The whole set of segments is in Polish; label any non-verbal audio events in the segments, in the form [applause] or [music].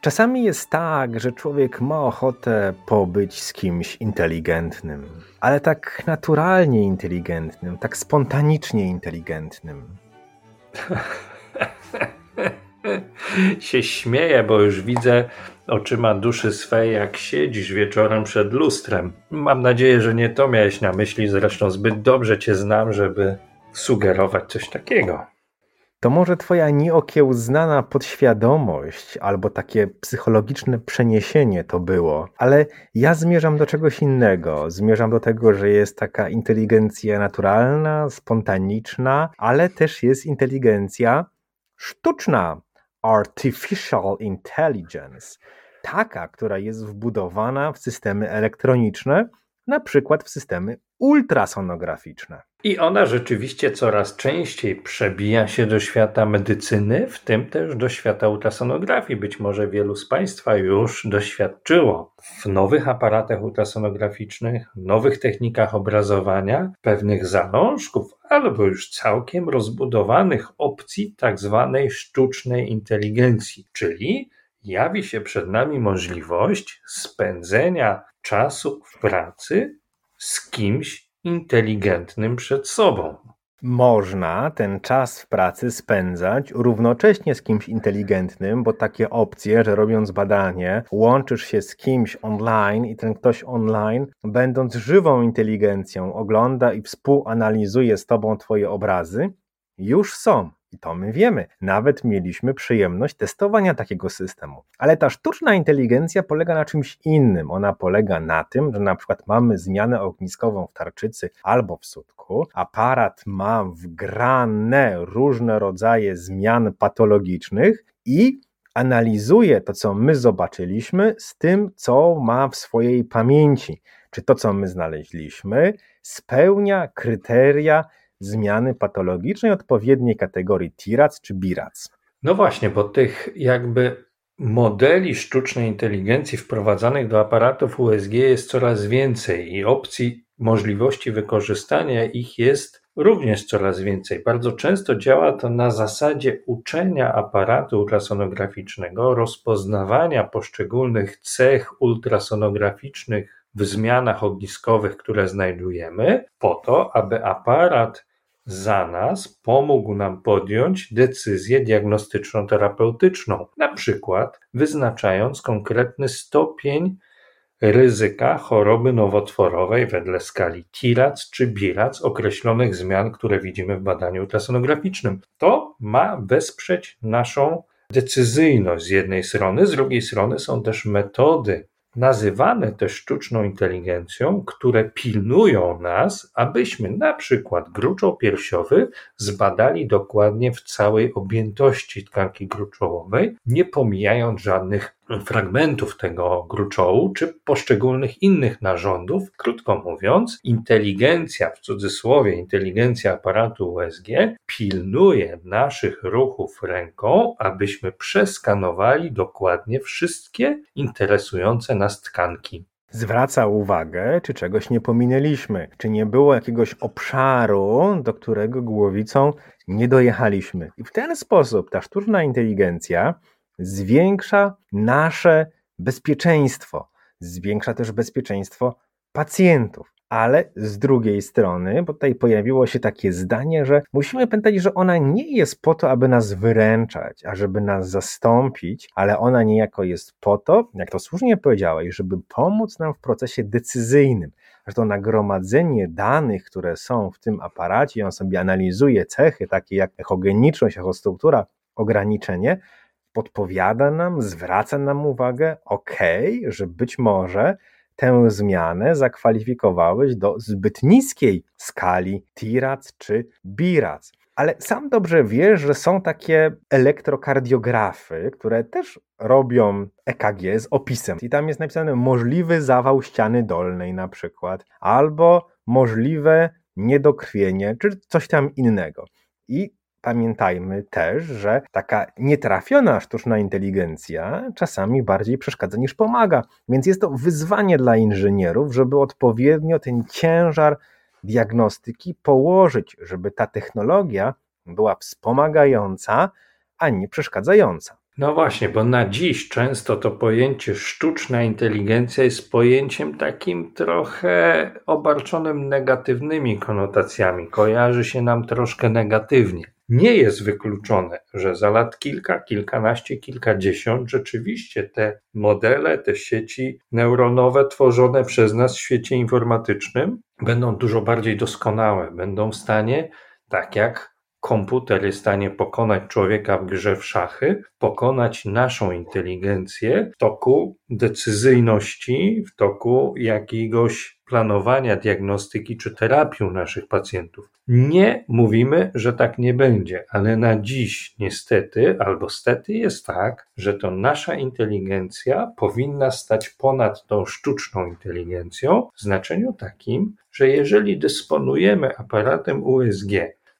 Czasami jest tak, że człowiek ma ochotę pobyć z kimś inteligentnym, ale tak naturalnie inteligentnym, tak spontanicznie inteligentnym. [laughs] się śmieję, bo już widzę oczyma duszy swej, jak siedzisz wieczorem przed lustrem. Mam nadzieję, że nie to miałeś na myśli, zresztą zbyt dobrze cię znam, żeby sugerować coś takiego to może twoja nieokiełznana podświadomość albo takie psychologiczne przeniesienie to było, ale ja zmierzam do czegoś innego. Zmierzam do tego, że jest taka inteligencja naturalna, spontaniczna, ale też jest inteligencja sztuczna, artificial intelligence. Taka, która jest wbudowana w systemy elektroniczne, na przykład w systemy ultrasonograficzne. I ona rzeczywiście coraz częściej przebija się do świata medycyny, w tym też do świata ultrasonografii. Być może wielu z Państwa już doświadczyło w nowych aparatach ultrasonograficznych, nowych technikach obrazowania, pewnych zalążków albo już całkiem rozbudowanych opcji tak zwanej sztucznej inteligencji, czyli jawi się przed nami możliwość spędzenia czasu w pracy z kimś inteligentnym przed sobą. Można ten czas w pracy spędzać równocześnie z kimś inteligentnym, bo takie opcje, że robiąc badanie, łączysz się z kimś online i ten ktoś online, będąc żywą inteligencją, ogląda i współanalizuje z tobą twoje obrazy, już są. I to my wiemy. Nawet mieliśmy przyjemność testowania takiego systemu. Ale ta sztuczna inteligencja polega na czymś innym. Ona polega na tym, że na przykład mamy zmianę ogniskową w tarczycy albo w sutku. Aparat ma wgrane różne rodzaje zmian patologicznych i analizuje to, co my zobaczyliśmy, z tym, co ma w swojej pamięci. Czy to, co my znaleźliśmy, spełnia kryteria zmiany patologicznej odpowiedniej kategorii TIRAC czy BIRAC. No właśnie, bo tych jakby modeli sztucznej inteligencji wprowadzanych do aparatów USG jest coraz więcej i opcji możliwości wykorzystania ich jest również coraz więcej. Bardzo często działa to na zasadzie uczenia aparatu ultrasonograficznego, rozpoznawania poszczególnych cech ultrasonograficznych w zmianach ogniskowych, które znajdujemy, po to, aby aparat za nas pomógł nam podjąć decyzję diagnostyczno-terapeutyczną, na przykład wyznaczając konkretny stopień ryzyka choroby nowotworowej wedle skali TIRAC czy BIRAC określonych zmian, które widzimy w badaniu ultrasonograficznym. To ma wesprzeć naszą decyzyjność z jednej strony, z drugiej strony są też metody nazywane też sztuczną inteligencją, które pilnują nas, abyśmy na przykład gruczoł piersiowy zbadali dokładnie w całej objętości tkanki gruczołowej, nie pomijając żadnych fragmentów tego gruczołu, czy poszczególnych innych narządów. Krótko mówiąc, inteligencja, w cudzysłowie inteligencja aparatu USG, pilnuje naszych ruchów ręką, abyśmy przeskanowali dokładnie wszystkie interesujące nas tkanki. Zwraca uwagę, czy czegoś nie pominęliśmy, czy nie było jakiegoś obszaru, do którego głowicą nie dojechaliśmy. I w ten sposób ta sztuczna inteligencja zwiększa nasze bezpieczeństwo, zwiększa też bezpieczeństwo pacjentów. Ale z drugiej strony, bo tutaj pojawiło się takie zdanie, że musimy pamiętać, że ona nie jest po to, aby nas wyręczać, a żeby nas zastąpić, ale ona niejako jest po to, jak to słusznie powiedziałeś, żeby pomóc nam w procesie decyzyjnym. Że to nagromadzenie danych, które są w tym aparacie, on sobie analizuje cechy takie jak echogeniczność, echostruktura, ograniczenie, podpowiada nam, zwraca nam uwagę, ok, że być może tę zmianę zakwalifikowałeś do zbyt niskiej skali TIRAC czy BIRAC. Ale sam dobrze wiesz, że są takie elektrokardiografy, które też robią EKG z opisem. I tam jest napisane możliwy zawał ściany dolnej na przykład, albo możliwe niedokrwienie, czy coś tam innego. I pamiętajmy też, że taka nietrafiona sztuczna inteligencja czasami bardziej przeszkadza niż pomaga. Więc jest to wyzwanie dla inżynierów, żeby odpowiednio ten ciężar diagnostyki położyć, żeby ta technologia była wspomagająca, a nie przeszkadzająca. No właśnie, bo na dziś często to pojęcie sztuczna inteligencja jest pojęciem takim trochę obarczonym negatywnymi konotacjami. Kojarzy się nam troszkę negatywnie. Nie jest wykluczone, że za lat kilka, kilkanaście, kilkadziesiąt rzeczywiście te modele, te sieci neuronowe tworzone przez nas w świecie informatycznym będą dużo bardziej doskonałe, będą w stanie, tak jak komputer jest w stanie pokonać człowieka w grze w szachy, pokonać naszą inteligencję w toku decyzyjności, w toku jakiegoś planowania diagnostyki czy terapii u naszych pacjentów. Nie mówimy, że tak nie będzie, ale na dziś niestety albo stety jest tak, że to nasza inteligencja powinna stać ponad tą sztuczną inteligencją w znaczeniu takim, że jeżeli dysponujemy aparatem USG,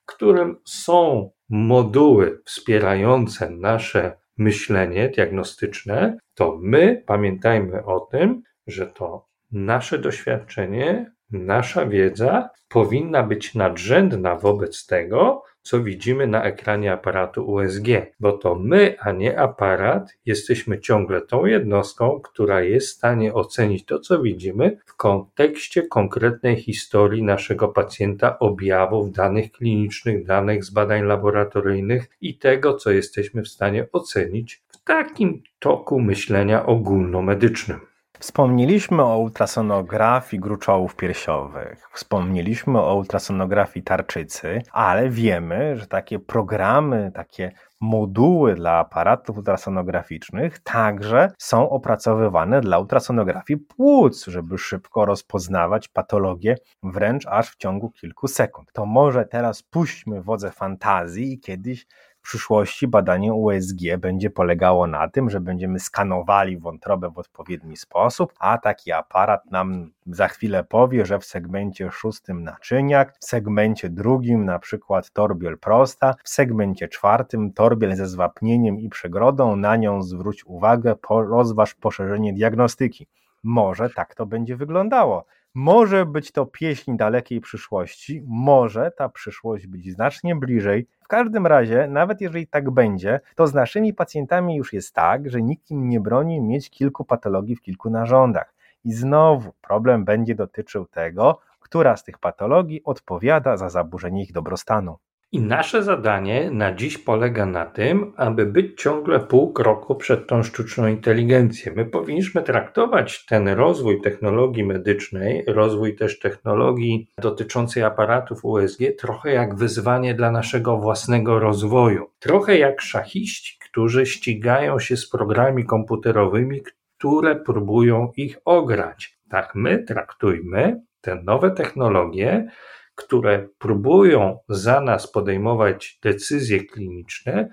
którym są moduły wspierające nasze myślenie diagnostyczne, to my pamiętajmy o tym, że to nasze doświadczenie, nasza wiedza powinna być nadrzędna wobec tego, co widzimy na ekranie aparatu USG, bo to my, a nie aparat, jesteśmy ciągle tą jednostką, która jest w stanie ocenić to, co widzimy w kontekście konkretnej historii naszego pacjenta, objawów, danych klinicznych, danych z badań laboratoryjnych i tego, co jesteśmy w stanie ocenić w takim toku myślenia ogólnomedycznym. Wspomnieliśmy o ultrasonografii gruczołów piersiowych, wspomnieliśmy o ultrasonografii tarczycy, ale wiemy, że takie programy, takie moduły dla aparatów ultrasonograficznych także są opracowywane dla ultrasonografii płuc, żeby szybko rozpoznawać patologię wręcz aż w ciągu kilku sekund. To może teraz puśćmy wodze fantazji i kiedyś przyszłości badanie USG będzie polegało na tym, że będziemy skanowali wątrobę w odpowiedni sposób, a taki aparat nam za chwilę powie, że w segmencie szóstym naczyniak, w segmencie drugim na przykład torbiel prosta, w segmencie czwartym torbiel ze zwapnieniem i przegrodą, na nią zwróć uwagę, rozważ poszerzenie diagnostyki. Może tak to będzie wyglądało. Może być to pieśń dalekiej przyszłości, może ta przyszłość być znacznie bliżej. W każdym razie, nawet jeżeli tak będzie, to z naszymi pacjentami już jest tak, że nikt im nie broni mieć kilku patologii w kilku narządach. I znowu problem będzie dotyczył tego, która z tych patologii odpowiada za zaburzenie ich dobrostanu. I nasze zadanie na dziś polega na tym, aby być ciągle pół kroku przed tą sztuczną inteligencją. My powinniśmy traktować ten rozwój technologii medycznej, rozwój też technologii dotyczącej aparatów USG trochę jak wyzwanie dla naszego własnego rozwoju. Trochę jak szachiści, którzy ścigają się z programami komputerowymi, które próbują ich ograć. Tak my traktujmy te nowe technologie które próbują za nas podejmować decyzje kliniczne,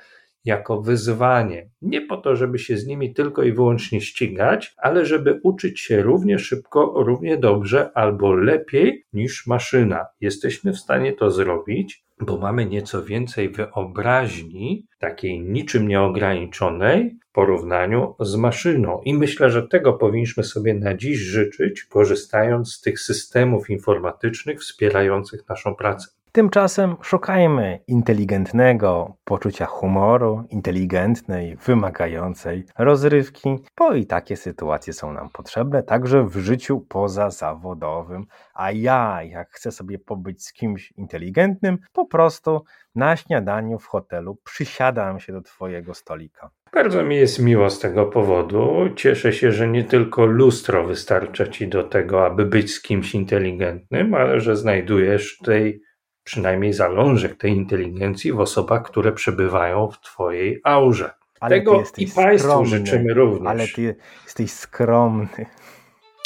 jako wyzwanie. Nie po to, żeby się z nimi tylko i wyłącznie ścigać, ale żeby uczyć się równie szybko, równie dobrze albo lepiej niż maszyna. Jesteśmy w stanie to zrobić, bo mamy nieco więcej wyobraźni, takiej niczym nieograniczonej, w porównaniu z maszyną. I myślę, że tego powinniśmy sobie na dziś życzyć, korzystając z tych systemów informatycznych wspierających naszą pracę. Tymczasem szukajmy inteligentnego poczucia humoru, inteligentnej, wymagającej rozrywki, bo i takie sytuacje są nam potrzebne także w życiu pozazawodowym. A ja, jak chcę sobie pobyć z kimś inteligentnym, po prostu na śniadaniu w hotelu przysiadam się do Twojego stolika. Bardzo mi jest miło z tego powodu. Cieszę się, że nie tylko lustro wystarcza Ci do tego, aby być z kimś inteligentnym, ale że znajdujesz tej przynajmniej zalążek tej inteligencji w osobach, które przebywają w Twojej aurze. Ale Tego i Państwu skromny, życzymy również. Ale Ty jesteś skromny.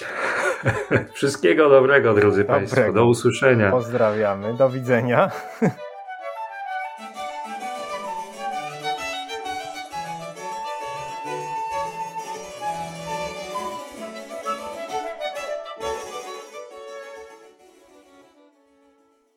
[laughs] Wszystkiego dobrego, drodzy dobrego. Państwo. Do usłyszenia. Pozdrawiamy. Do widzenia. [laughs]